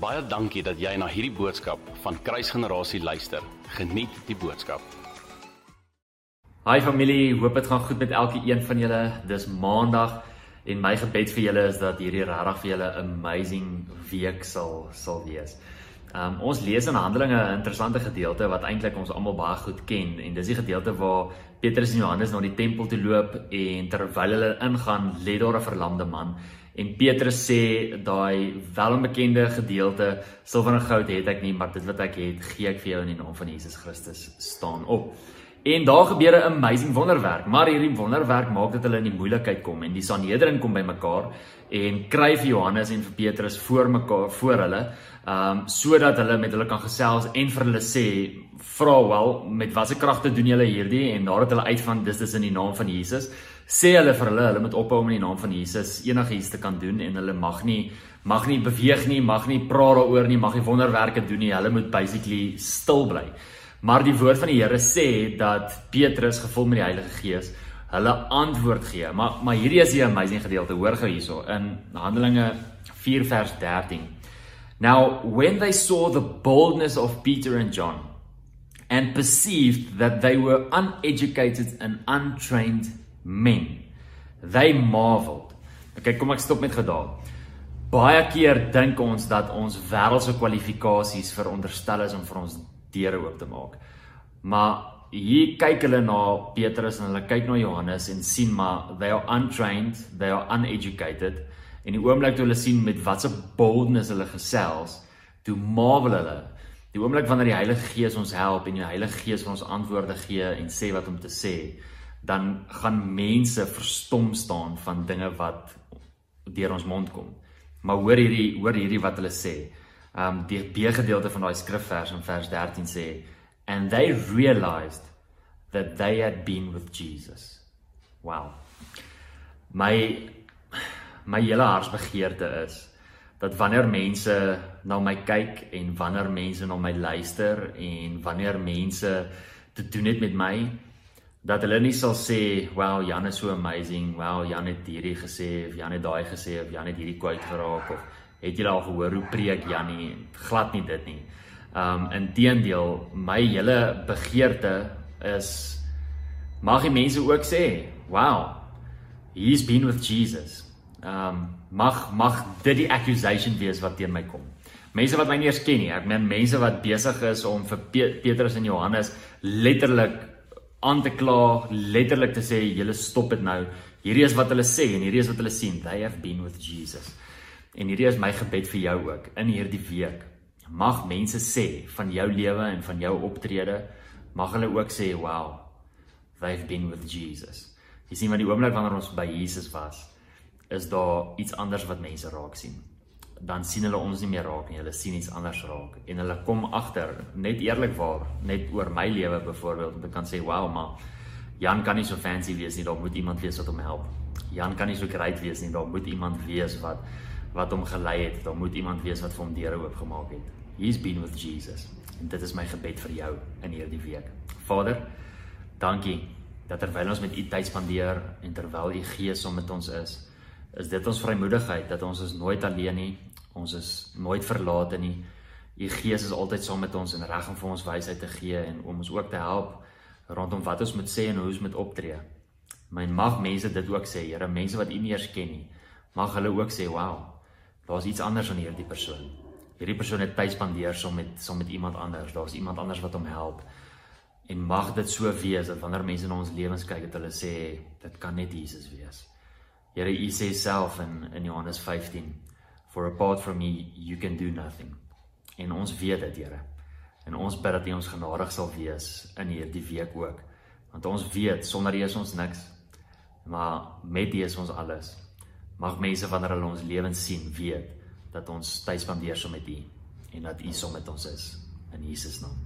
Baie dankie dat jy na hierdie boodskap van Kruisgenerasie luister. Geniet die boodskap. Hi familie, hoop dit gaan goed met elke een van julle. Dis Maandag en my gebed vir julle is dat hierdie regtig vir julle 'n amazing week sal sal wees. Um ons lees in Handelinge 'n interessante gedeelte wat eintlik ons almal baie goed ken en dis die gedeelte waar Petrus en Johannes na die tempel toe loop en terwyl hulle ingaan, lê daar 'n verlamde man en Petrus sê daai welbekende gedeelte silwer en goud het ek nie, maar dit wat ek het, gee ek vir jou in die naam van Jesus Christus staan op. En daar gebeur 'n amazing wonderwerk, maar hierdie wonderwerk maak dat hulle in die moeilikheid kom en die Sanhedrin kom bymekaar en kry vir Johannes en vir Petrus voor mekaar voor hulle, ehm um, sodat hulle met hulle kan gesels en vir hulle sê, "Vra wel, met watter kragte doen julle hierdie?" En nadat hulle uitvind dis is in die naam van Jesus, sê hulle vir hulle, hulle moet ophou om in die naam van Jesus enigiets te kan doen en hulle mag nie mag nie beweeg nie, mag nie praat daaroor nie, mag nie wonderwerke doen nie. Hulle moet basically stil bly. Maar die woord van die Here sê dat Petrus gevul met die Heilige Gees hulle antwoord gee. Maar maar hierdie is die amazing gedeelte. Hoor gou hierso in Handelinge 4 vers 13. Now when they saw the boldness of Peter and John and perceived that they were uneducated and untrained men they marveled. Okay, kom ek stop met gedaal. Baie keer dink ons dat ons wêreldse kwalifikasies veronderstel is om vir ons deure oop te maak. Maar hier kyk hulle na Petrus en hulle kyk na Johannes en sien maar they are untrained, they are uneducated en die oomblik toe hulle sien met watse boldness hulle gesels, toe marvel hulle. Die oomblik wanneer die Heilige Gees ons help en die Heilige Gees vir ons antwoorde gee en sê wat om te sê, dan gaan mense verstom staan van dinge wat deur ons mond kom. Maar hoor hierdie hoor hierdie wat hulle sê um die B gedeelte van daai skrifvers in vers 13 sê and they realized that they had been with Jesus. Wow. My my hele hartsbegeerte is dat wanneer mense na my kyk en wanneer mense na my luister en wanneer mense te doen het met my dat hulle nie sal sê wow Jan is so amazing wow Jan het hierdie gesê of Jan het daai gesê of Jan het hierdie quote geraak of het julle al gehoor hoe preek Jannie glad nie dit nie. Um inteendeel my hele begeerte is mag die mense ook sê, wow. He's been with Jesus. Um mag mag dit die accusation wees wat teen my kom. Mense wat my nie eens ken nie, ek meen mense wat besig is om vir Petrus en Johannes letterlik aan te kla, letterlik te sê julle stop dit nou. Hierdie is wat hulle sê en hierdie is wat hulle sien. They have been with Jesus. En hierdie is my gebed vir jou ook in hierdie week. Mag mense sê van jou lewe en van jou optrede, mag hulle ook sê, "Wow, they've been with Jesus." Jy sien wanneer die oomblik wanneer ons by Jesus was, is daar iets anders wat mense raak sien. Dan sien hulle ons nie meer raak nie, hulle sien iets anders raak en hulle kom agter, net eerlikwaar, net oor my lewe byvoorbeeld, om te kan sê, "Wow, maar Jan kan nie so fancy wees nie, daar moet iemand wees wat hom help." Jan kan nie so great wees nie, daar moet iemand wees wat wat hom gelei het. Daar moet iemand wees wat vir hom deure oopgemaak het. He's been with Jesus. En dit is my gebed vir jou in hierdie week. Vader, dankie dat terwyl ons met U tyd spandeer en terwyl U Gees saam met ons is, is dit ons vrymoedigheid dat ons is nooit alleen nie. Ons is nooit verlate nie. U Gees is altyd saam met ons en reg om vir ons wysheid te gee en om ons ook te help rondom wat ons moet sê en hoe ons moet optree. My mag mense dit ook sê, Here, mense wat U nie eers ken nie, mag hulle ook sê, "Wow, daar's iets anders aan hierdie persoon. Hierdie persoon het tyd spandeer saam met saam met iemand anders. Daar's iemand anders wat hom help. En mag dit so wees dat wanneer mense na ons lewens kyk, dat hulle sê dit kan net Jesus wees. Here, U sê self in in Johannes 15, "For apart from me, you can do nothing." En ons weet dit, Here. En ons bid dat U ons genadig sal wees in hierdie week ook. Want ons weet sonder U is ons niks. Maar met U is ons alles. Mag mense wanneer hulle ons lewens sien, weet dat ons tyd spandeer saam met U en dat U saam met ons is in Jesus naam.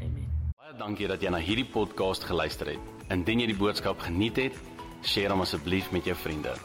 Amen. Baie dankie dat jy na hierdie podcast geluister het. Indien jy die boodskap geniet het, deel hom asseblief met jou vriende.